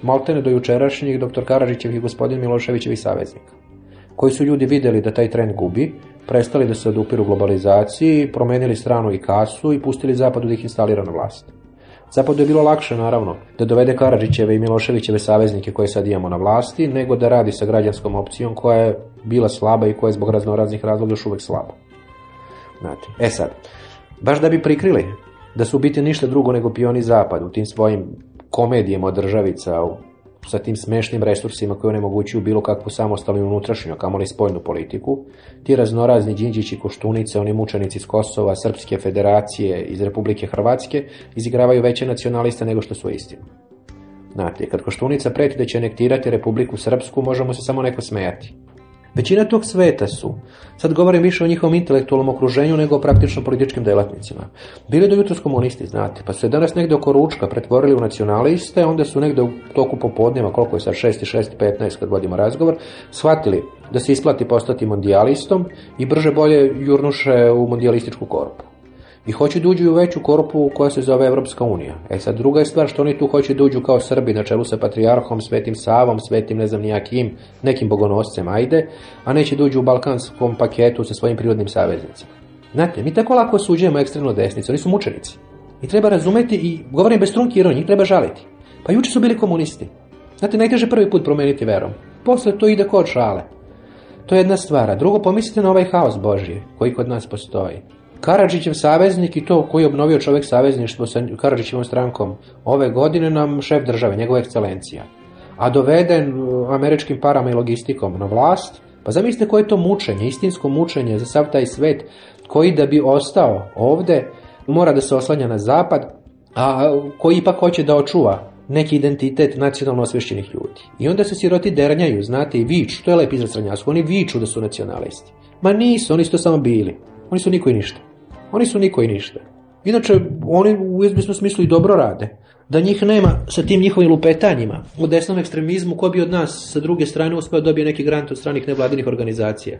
maltene do jučerašnjih dr. Karadžićevih i gospodin Miloševićevih saveznika, koji su ljudi videli da taj trend gubi, prestali da se odupiru globalizaciji, promenili stranu i kasu i pustili Zapadu da ih instalira na vlast. Zapadu je bilo lakše, naravno, da dovede Karadžićeve i Miloševićeve saveznike koje sad imamo na vlasti, nego da radi sa građanskom opcijom koja je bila slaba i koja je zbog raznoraznih razloga još uvek slaba. Znate. E sad, baš da bi prikrili da su biti ništa drugo nego pioni zapad u tim svojim komedijama državica, u- sa tim smešnim resursima koji onemogućuju bilo kakvu samostalnu unutrašnju, kamoli spoljnu politiku, ti raznorazni Đinđići, Koštunice, oni mučenici iz Kosova, Srpske federacije iz Republike Hrvatske, izigravaju veće nacionaliste nego što su istinu. Znate, kad Koštunica preti da će anektirati Republiku Srpsku, možemo se samo neko smejati. Većina tog sveta su, sad govorim više o njihovom intelektualnom okruženju nego o praktično političkim delatnicima. Bili do jutros komunisti, znate, pa su se danas negde oko ručka pretvorili u nacionaliste, onda su negde u toku popodneva, koliko je sad 6 i 6 15 kad vodimo razgovor, shvatili da se isplati postati mondijalistom i brže bolje jurnuše u mondijalističku korpu. I hoće da uđu u veću korpu koja se zove Evropska unija. E sad druga je stvar što oni tu hoće da uđu kao Srbi na čelu sa Patrijarhom, Svetim Savom, Svetim ne znam nijakim, nekim bogonoscem, ajde, a neće da uđu u balkanskom paketu sa svojim prirodnim saveznicima. Znate, mi tako lako osuđujemo ekstremno desnicu, oni su mučenici. I treba razumeti i govorim bez trunki ironije, njih treba žaliti. Pa juče su bili komunisti. Znate, najteže prvi put promeniti verom. Posle to ide kod šale. To je jedna stvar. Drugo, pomislite na ovaj haos Božji koji kod nas postoji. Karadžićev saveznik i to koji je obnovio čovjek savezništvo sa Karadžićevom strankom ove godine nam šef države, njegova ekscelencija. A doveden uh, američkim parama i logistikom na vlast, pa zamislite koje je to mučenje, istinsko mučenje za sav taj svet koji da bi ostao ovde mora da se oslanja na zapad, a koji ipak hoće da očuva neki identitet nacionalno osvešćenih ljudi. I onda se siroti dernjaju, znate, i viču, to je lep izraz srednjasku, oni viču da su nacionalisti. Ma nisu, oni su to samo bili. Oni su niko i ništa. Oni su niko i ništa. Inače, oni u izbisnom smislu i dobro rade. Da njih nema sa tim njihovim lupetanjima u desnom ekstremizmu, ko bi od nas sa druge strane uspeo da dobije neki grant od stranih nevladinih organizacija.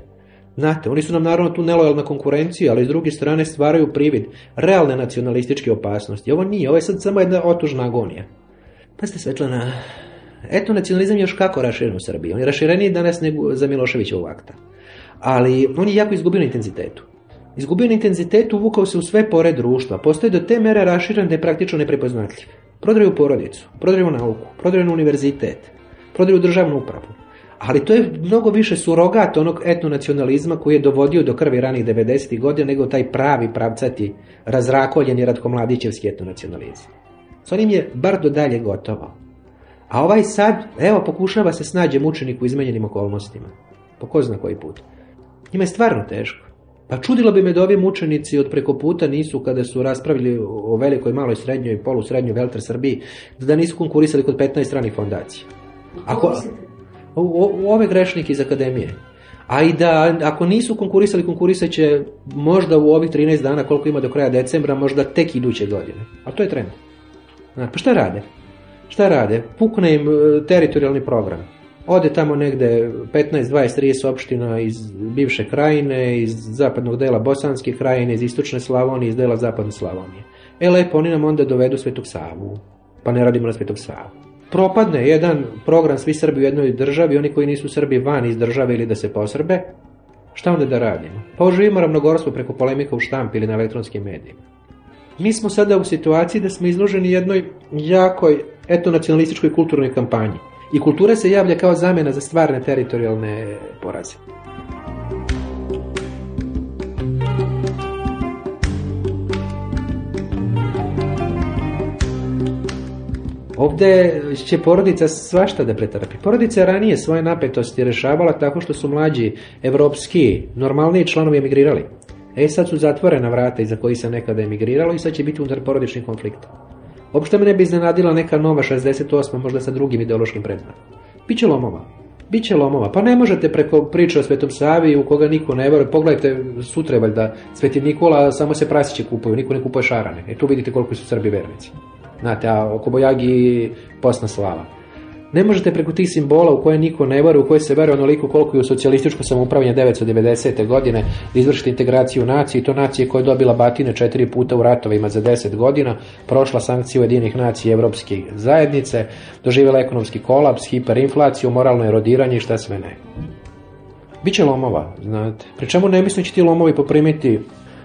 Znate, oni su nam naravno tu nelojalna konkurencija, ali s druge strane stvaraju privid realne nacionalističke opasnosti. Ovo nije, ovo je sad samo jedna otužna agonija. Pa ste Svetlana, eto nacionalizam je još kako raširen u Srbiji. On je rašireniji danas nego za Miloševićevog akta. Ali on je jako izgubio na intenzitetu. Izgubio na intenzitetu, uvukao se u sve pore društva. Postoje do te mere raširen da je praktično neprepoznatljiv. Prodaju porodicu, prodaju nauku, prodaju univerzitet, prodaju državnu upravu. Ali to je mnogo više surogat onog etnonacionalizma koji je dovodio do krvi ranih 90. godina nego taj pravi pravcati, razrakoljeni Ratko Mladićevski etnonacionalizam. S onim je bar do dalje gotovo. A ovaj sad, evo, pokušava se snađe mučenik u izmenjenim okolnostima. Po ko zna koji put. Njima je stvarno teško. Pa čudilo bi me da ovi mučenici od preko puta nisu, kada su raspravili o velikoj, maloj, srednjoj, polusrednjoj Velter Srbiji, da nisu konkurisali kod 15 stranih fondacija. Ako, o, ove grešnike iz akademije. A i da, ako nisu konkurisali, konkurisat će možda u ovih 13 dana koliko ima do kraja decembra, možda tek iduće godine. A to je trend. Pa šta rade? Šta rade? Pukne im e, teritorijalni program. Ode tamo negde 15, 20, 30 opština iz bivše krajine, iz zapadnog dela Bosanske krajine, iz istočne Slavonije, iz dela zapadne Slavonije. E lepo, oni nam onda dovedu Svetog Savu, pa ne radimo na Svetog Savu. Propadne jedan program svi Srbi u jednoj državi, oni koji nisu Srbi van iz države ili da se posrbe, šta onda da radimo? Pa oživimo ravnogorstvo preko polemika u štampi ili na elektronskim medijima. Mi smo sada u situaciji da smo izloženi jednoj jakoj etnonacionalističkoj kulturnoj kampanji. I kultura se javlja kao zamjena za stvarne teritorijalne poraze. Ovde će porodica svašta da pretrpi. Porodica je ranije svoje napetosti rešavala tako što su mlađi evropski, normalniji članovi emigrirali. E sad su zatvorena vrata iza koji se nekada emigriralo i sad će biti unutar porodični konflikt. Uopšte me ne bi iznenadila neka nova 68. možda sa drugim ideološkim predznakom. Biće lomova. Biće lomova. Pa ne možete preko priče o Svetom Savi u koga niko ne veruje. Pogledajte sutra valjda Sveti Nikola, samo se prasiće kupuju, niko ne kupuje šarane. E tu vidite koliko su Srbi vernici. Znate, a oko Bojagi posna slava. Ne možete preko tih simbola u koje niko ne veruje, u koje se veruje onoliko koliko je u socijalističko samoupravljanje 990. godine izvršiti integraciju nacije i to nacije koja je dobila batine četiri puta u ratovima za 10 godina, prošla sankcije Ujedinih nacija i Evropske zajednice, doživjela ekonomski kolaps, hiperinflaciju, moralno erodiranje i šta sve ne. Biće lomova, znate. Pri čemu ne mislim da će ti lomovi poprimiti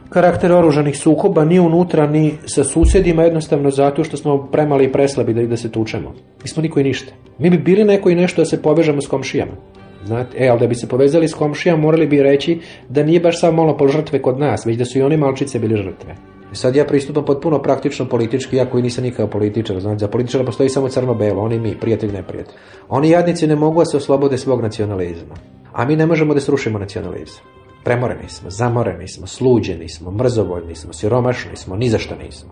karakter oružanih sukoba ni unutra ni sa susjedima jednostavno zato što smo premali i preslabi da, da se tučemo. Mi smo niko i ništa. Mi bi bili neko i nešto da se povežemo s komšijama. Znate, e, ali da bi se povezali s komšijama morali bi reći da nije baš samo monopol žrtve kod nas, već da su i oni malčice bili žrtve. Sad ja pristupam potpuno praktično politički, iako i nisam nikakav političar, znači za političara postoji samo crno-belo, oni mi, prijatelj, neprijatelj. Oni jadnici ne mogu da se oslobode svog nacionalizma, a mi ne možemo da srušimo nacionalizam. Premoreni smo, zamoreni smo, sluđeni smo, mrzovoljni smo, siromašni smo, ni za šta nismo.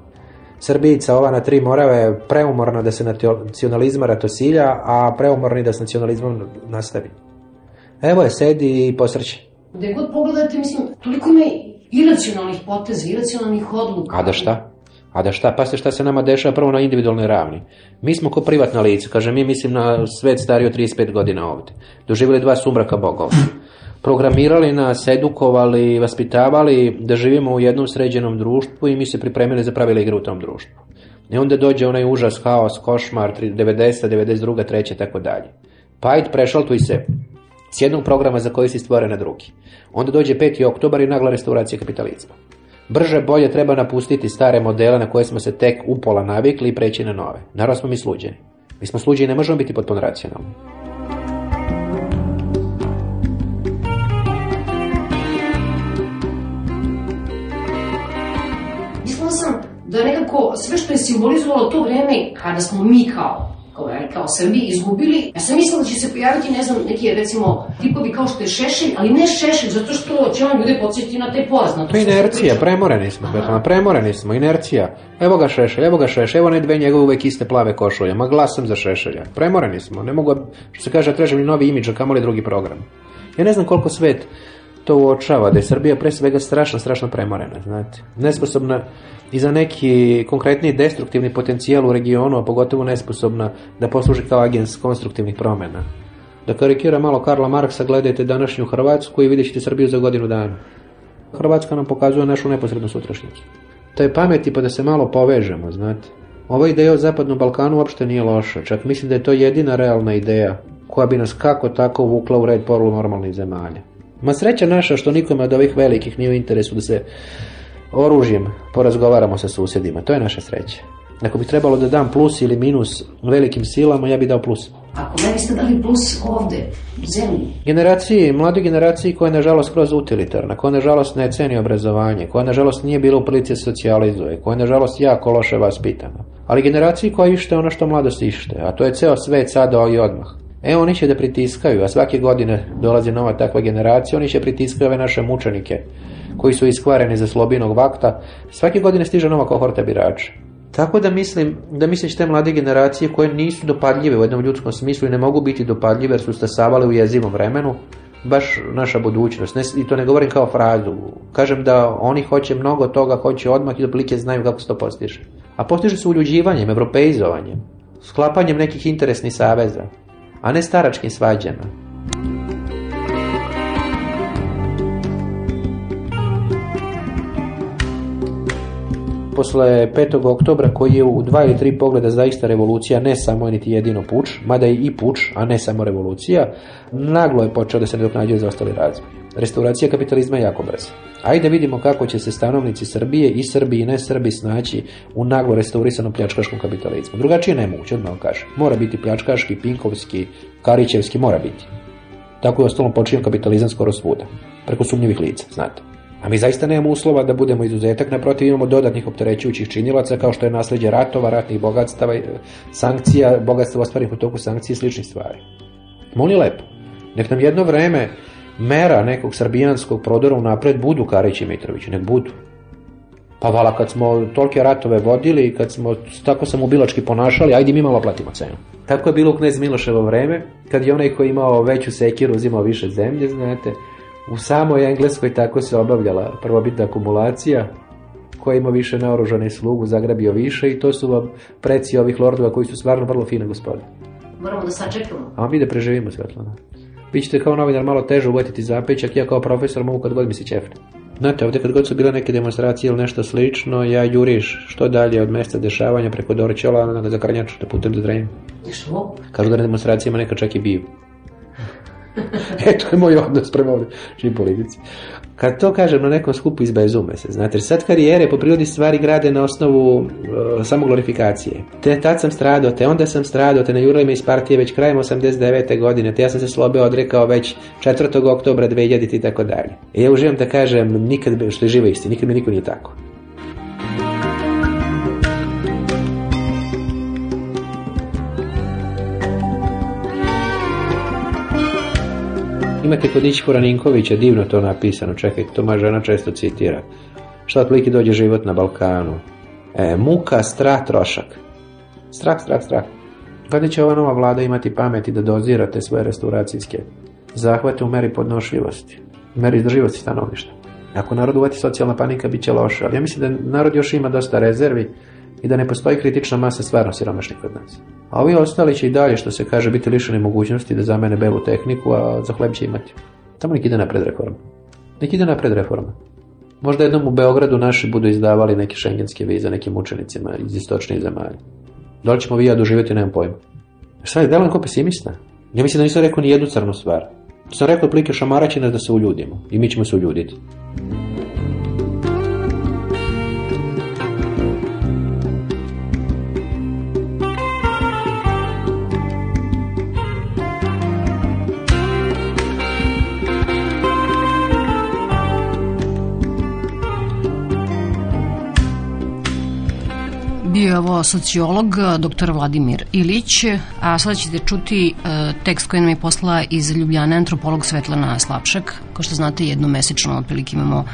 Srbijica ova na tri morave je preumorna da se nacionalizma ratosilja, a preumorni da s nacionalizmom nastavi. Evo je, sedi i posrće. Gde god pogledate, mislim, toliko ima iracionalnih poteza, iracionalnih odluka. A da šta? A da šta? Pa se šta se nama dešava prvo na individualnoj ravni. Mi smo ko privatna lica, kaže mi mislim na svet stario 35 godina ovde. Doživjeli dva sumraka bogova. Programirali nas, edukovali, vaspitavali da živimo u jednom sređenom društvu i mi se pripremili za pravile igre u tom društvu. I onda dođe onaj užas, haos, košmar, 90, 92, 3, tako dalje. Pa ajde, prešaltuj se s jednog programa za koji si stvoren na drugi. Onda dođe 5. oktobar i nagla restauracija kapitalizma. Brže bolje treba napustiti stare modele na koje smo se tek upola navikli i preći na nove. Naravno smo mi sluđeni. Mi smo sluđeni, ne možemo biti potpuno racionalni. Da nekako sve što je simbolizovalo to vreme kada smo mi kao kao, kao Srbi izgubili. Ja sam mislila da će se pojaviti, ne znam, neki recimo tipovi kao što je Šešelj, ali ne Šešelj, zato što će on ljude podsjetiti na te poznato. To je inercija, premoreni smo, Svetlana, premoreni smo, inercija. Evo ga Šešelj, evo ga Šešelj, evo ne dve njegove uvek iste plave košulje, ma glasam za Šešelja. Premoreni smo, ne mogu, što se kaže, tražem novi imidž, a kamoli drugi program. Ja ne znam koliko svet to uočava, da je Srbija pre svega strašno, strašno premorena, znate. Nesposobna i za neki konkretni destruktivni potencijal u regionu, a pogotovo nesposobna da posluži kao agens konstruktivnih promena. Da karikira malo Karla Marksa, gledajte današnju Hrvatsku i vidjet ćete Srbiju za godinu dana. Hrvatska nam pokazuje našu neposrednu sutrašnjicu. To je pameti pa da se malo povežemo, znate. Ova ideja o Zapadnom Balkanu uopšte nije loša, čak mislim da je to jedina realna ideja koja bi nas kako tako vukla u red porlu normalnih zemalja. Ma sreća naša što nikome od ovih velikih nije u interesu da se oružjem porazgovaramo sa susjedima. To je naša sreća. Ako bi trebalo da dam plus ili minus velikim silama, ja bi dao plus. Ako meni ste dali plus ovde, u zemlji. Generaciji, mladoj generaciji koja je nažalost kroz utilitarna, koja nažalost ne ceni obrazovanje, koja nažalost nije bila u prilici da socijalizuje, koja nažalost jako loše vaspitana. Ali generaciji koja ište ono što mladost ište, a to je ceo svet sada i odmah. E, oni će da pritiskaju, a svake godine dolazi nova takva generacija, oni će pritiskaju ove naše mučenike, koji su iskvareni za slobinog vakta, svake godine stiže nova kohorta birača. Tako da mislim da misliš te mlade generacije koje nisu dopadljive u jednom ljudskom smislu i ne mogu biti dopadljive jer su stasavale u jezivom vremenu, baš naša budućnost. Ne, I to ne govorim kao frazu. Kažem da oni hoće mnogo toga, hoće odmah i doplike znaju kako se to postiže. A postiže se uljuđivanjem, evropeizovanjem, sklapanjem nekih interesnih saveza, a ne staračkim svađama. posle 5. oktobra koji je u dva ili tri pogleda zaista revolucija, ne samo niti jedino puč, mada je i puč, a ne samo revolucija, naglo je počeo da se nadoknađuje za ostali razvoj. Restauracija kapitalizma je jako brza. Ajde vidimo kako će se stanovnici Srbije i Srbi i ne Srbi snaći u naglo restaurisanom pljačkaškom kapitalizmu. Drugačije ne moguće, odmah vam kažem. Mora biti pljačkaški, pinkovski, karićevski, mora biti. Tako je ostalo počinjen kapitalizam skoro svuda. Preko sumnjivih lica, znate. A mi zaista nemamo uslova da budemo izuzetak, naprotiv imamo dodatnih opterećujućih činilaca kao što je nasledđe ratova, ratnih bogatstava, sankcija, bogatstva ostvarenih u toku sankcije i sličnih stvari. Moli lepo, nek nam jedno vreme mera nekog srbijanskog prodora u napred budu Karić i Mitrović, nek budu. Pa vala kad smo tolke ratove vodili, kad smo tako samobilački ponašali, ajde mi malo platimo cenu. Tako je bilo u knez Miloševo vreme, kad je onaj koji imao veću sekiru uzimao više zemlje, znate, U samoj Engleskoj tako se obavljala prvobitna akumulacija, ko ima više naoružane slugu, zagrabio više i to su vam preci ovih lordova koji su stvarno vrlo fine gospode. Moramo da sačekamo. A mi da preživimo, Svetlana. Vi ćete kao novinar malo teže uvatiti zapećak, ja kao profesor mogu kad god mi se ćefne. Znate, ovde kad god su bile neke demonstracije ili nešto slično, ja juriš što dalje od mesta dešavanja preko Dorćola na Zakrnjaču da putem za Drenju. Što? Kažu da na demonstracijama neka čak i biju. *laughs* e, to je moj odnos prema ovdje politici. Kad to kažem na nekom skupu izbezume se, znate, sad karijere po prirodi stvari grade na osnovu uh, samoglorifikacije. Te tad sam stradao, te onda sam stradao, te na me iz partije već krajem 89. godine, te ja sam se slobe odrekao već 4. oktobra 2000 i tako dalje. I ja uživam da kažem, nikad, što je živa isti, nikad mi niko nije tako. Imate kod Ićpora Ninkovića divno to napisano, čekajte, to moja žena često citira. Šta otprilike dođe život na Balkanu? E, muka, strah, trošak. Strah, strah, strah. Kada će ova nova vlada imati pameti da dozira te svoje restauracijske zahvate u meri podnošljivosti, u meri izdrživosti stanovništa. Ako narod uvati socijalna panika, bit će loše, ali ja mislim da narod još ima dosta rezervi i da ne postoji kritična masa stvarno siromašnih kod nas. A ovi ostali će i dalje, što se kaže, biti lišeni mogućnosti da zamene belu tehniku, a za hleb će imati. Tamo nek ide napred reforma. Nek ide napred reforma. Možda jednom u Beogradu naši budu izdavali neke šengenske vize nekim učenicima iz istočnih zemalja. Da li ćemo vi ja doživjeti, nemam pojma. Šta je, delam ko pesimista? Ja mislim da nisam rekao ni jednu crnu stvar. Sam rekao plike šamaraći nas da se uljudimo. I mi ćemo se uljuditi. Ovo sociolog, dr. Vladimir Ilić, a sada ćete čuti e, tekst koji nam je poslala iz Ljubljane antropolog Svetlana Slapšak. Kao što znate, jednomesečno otprilike imamo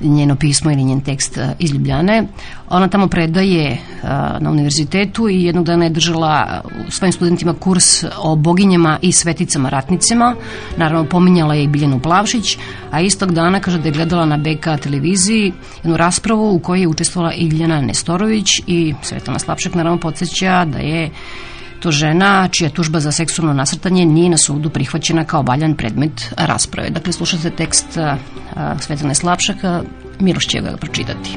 njeno pismo ili njen tekst e, iz Ljubljane. Ona tamo predaje e, na univerzitetu i jednog dana je držala svojim studentima kurs o boginjama i sveticama ratnicima. Naravno, pominjala je i Biljanu Plavšić, a istog dana kaže da je gledala na BK televiziji jednu raspravu u kojoj je učestvovala Iljana Nestorović i Svetlana Slapšak naravno podsjeća da je to žena čija tužba za seksualno nasrtanje nije na sudu prihvaćena kao valjan predmet rasprave. Dakle, slušate tekst Svetlane Slapšaka, Miroš će ga pročitati.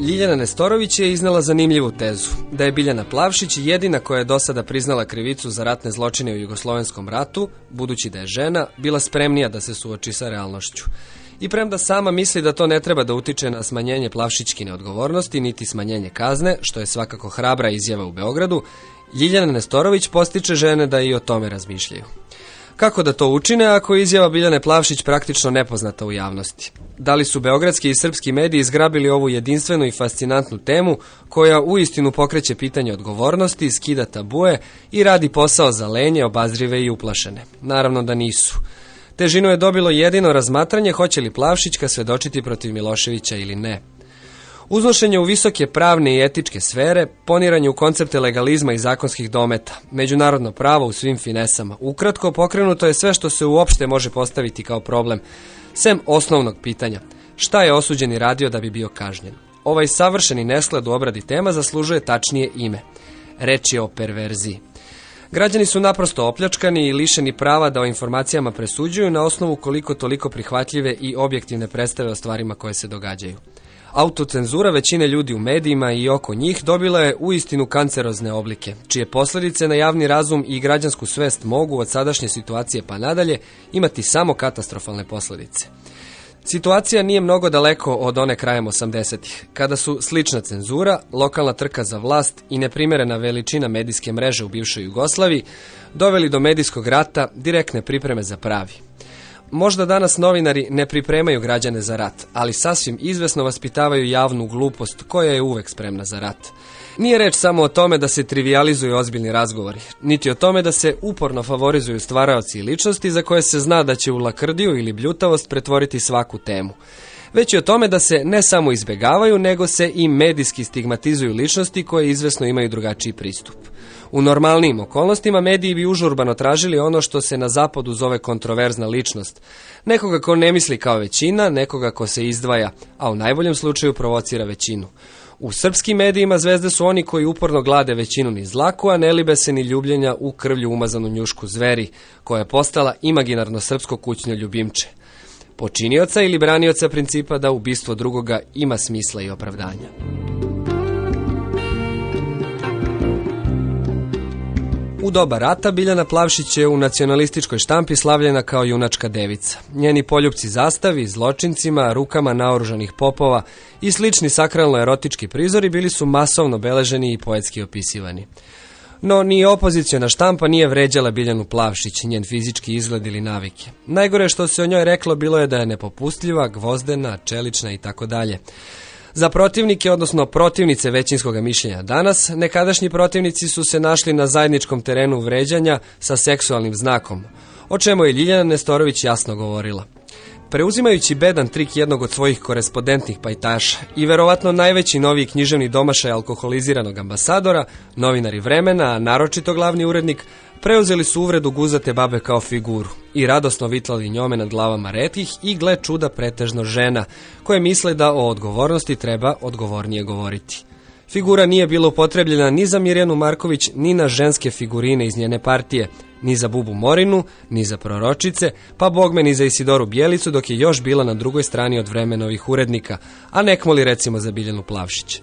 Ljiljana Nestorović je iznala zanimljivu tezu, da je Biljana Plavšić jedina koja je do sada priznala krivicu za ratne zločine u Jugoslovenskom ratu, budući da je žena, bila spremnija da se suoči sa realnošću. I premda sama misli da to ne treba da utiče na smanjenje plavšičkine odgovornosti, niti smanjenje kazne, što je svakako hrabra izjava u Beogradu, Ljiljana Nestorović postiče žene da i o tome razmišljaju. Kako da to učine ako je izjava Biljane Plavšić praktično nepoznata u javnosti? Da li su beogradski i srpski mediji izgrabili ovu jedinstvenu i fascinantnu temu koja uistinu pokreće pitanje odgovornosti, skida tabue i radi posao za lenje, obazrive i uplašene? Naravno da nisu. Težinu je dobilo jedino razmatranje hoće li Plavšićka svedočiti protiv Miloševića ili ne. Uznošenje u visoke pravne i etičke sfere, poniranje u koncepte legalizma i zakonskih dometa, međunarodno pravo u svim finesama. Ukratko, pokrenuto je sve što se uopšte može postaviti kao problem, sem osnovnog pitanja. Šta je osuđeni radio da bi bio kažnjen? Ovaj savršeni nesklad u obradi tema zaslužuje tačnije ime. Reč je o perverziji. Građani su naprosto opljačkani i lišeni prava da o informacijama presuđuju na osnovu koliko toliko prihvatljive i objektivne predstave o stvarima koje se događaju. Autocenzura većine ljudi u medijima i oko njih dobila je uistinu kancerozne oblike, čije posljedice na javni razum i građansku svest mogu od sadašnje situacije pa nadalje imati samo katastrofalne posljedice. Situacija nije mnogo daleko od one krajem 80-ih, kada su slična cenzura, lokalna trka za vlast i neprimjerena veličina medijske mreže u bivšoj Jugoslaviji doveli do medijskog rata direktne pripreme za pravi. Možda danas novinari ne pripremaju građane za rat, ali sasvim izvesno vaspitavaju javnu glupost koja je uvek spremna za rat. Nije reč samo o tome da se trivializuju ozbiljni razgovori, niti o tome da se uporno favorizuju stvaraoci i ličnosti za koje se zna da će u lakrdiju ili bljutavost pretvoriti svaku temu. Već i o tome da se ne samo izbegavaju, nego se i medijski stigmatizuju ličnosti koje izvesno imaju drugačiji pristup. U normalnim okolnostima mediji bi užurbano tražili ono što se na zapadu zove kontroverzna ličnost. Nekoga ko ne misli kao većina, nekoga ko se izdvaja, a u najboljem slučaju provocira većinu. U srpskim medijima zvezde su oni koji uporno glade većinu ni zlaku, a ne libe se ni ljubljenja u krvlju umazanu njušku zveri, koja je postala imaginarno srpsko kućno ljubimče. Počinioca ili branioca principa da ubistvo drugoga ima smisla i opravdanja. U doba rata Biljana Plavšić je u nacionalističkoj štampi slavljena kao junačka devica. Njeni poljupci zastavi, zločincima, rukama naoružanih popova i slični sakralno-erotički prizori bili su masovno beleženi i poetski opisivani. No, ni opoziciona štampa nije vređala Biljanu Plavšić, njen fizički izgled ili navike. Najgore što se o njoj reklo bilo je da je nepopustljiva, gvozdena, čelična i tako dalje. Za protivnike, odnosno protivnice većinskog mišljenja danas, nekadašnji protivnici su se našli na zajedničkom terenu vređanja sa seksualnim znakom, o čemu je Ljiljana Nestorović jasno govorila. Preuzimajući bedan trik jednog od svojih korespondentnih pajtaša i verovatno najveći novi književni domašaj alkoholiziranog ambasadora, novinari vremena, a naročito glavni urednik, preuzeli su uvredu guzate babe kao figuru i radosno vitlali njome nad glavama retkih i gle čuda pretežno žena, koje misle da o odgovornosti treba odgovornije govoriti. Figura nije bila upotrebljena ni za Mirjanu Marković, ni na ženske figurine iz njene partije, ni za Bubu Morinu, ni za proročice, pa bogme ni za Isidoru Bijelicu, dok je još bila na drugoj strani od vremenovih urednika, a nekmo li recimo za Biljanu Plavšić.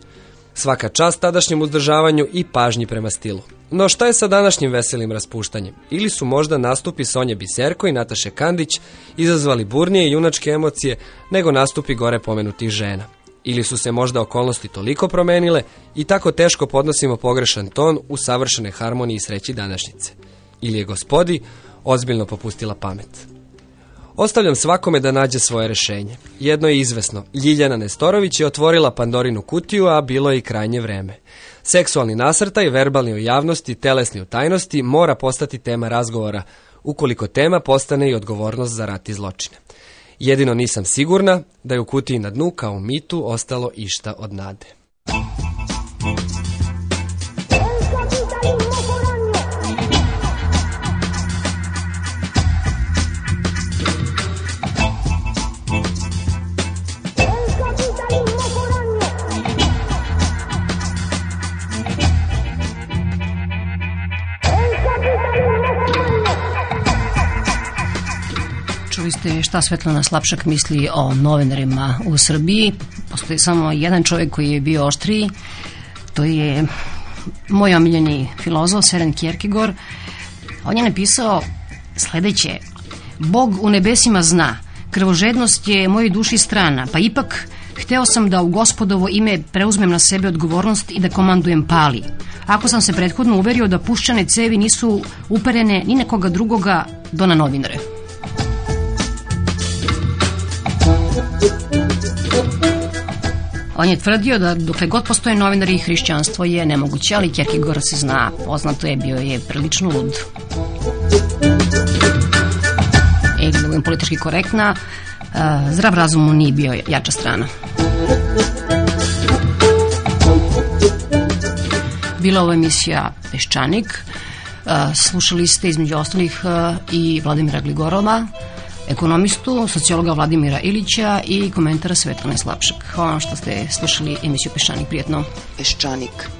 Svaka čast tadašnjem uzdržavanju i pažnji prema stilu. No šta je sa današnjim veselim raspuštanjem? Ili su možda nastupi Sonje Biserko i Nataše Kandić izazvali burnije i junačke emocije nego nastupi gore pomenutih žena? Ili su se možda okolnosti toliko promenile i tako teško podnosimo pogrešan ton u savršene harmoniji i sreći današnjice? Ili je gospodi ozbiljno popustila pamet? Ostavljam svakome da nađe svoje rešenje. Jedno je izvesno. Ljiljana Nestorović je otvorila Pandorinu kutiju, a bilo je i krajnje vreme. Seksualni nasrtaj, verbalni u javnosti, telesni u tajnosti mora postati tema razgovora, ukoliko tema postane i odgovornost za rat i zločine. Jedino nisam sigurna da je u kutiji na dnu kao mitu ostalo išta od nade. Ste šta Svetlana Slapšak misli o novinarima u Srbiji. Postoji samo jedan čovjek koji je bio oštriji. To je moj omiljeni filozof Seren Kierkegaard. On je napisao sledeće. Bog u nebesima zna, krvožednost je mojoj duši strana, pa ipak hteo sam da u gospodovo ime preuzmem na sebe odgovornost i da komandujem pali. Ako sam se prethodno uverio da puščane cevi nisu uperene ni nekoga drugoga do na novinare. On je tvrdio da dokle god postoje novinari hrišćanstvo je nemoguće, ali Kierkegaard se zna, poznato je, bio je prilično lud. I da budem politički korektna, zdrav razum mu nije bio jača strana. Bila ovo emisija Peščanik. Slušali ste između ostalih i Vladimira Gligorova, ekonomistu, sociologa Vladimira Ilića i komentara Svetlane Slapšak. Hvala vam što ste slušali emisiju Peščanik. Prijetno. Peščanik.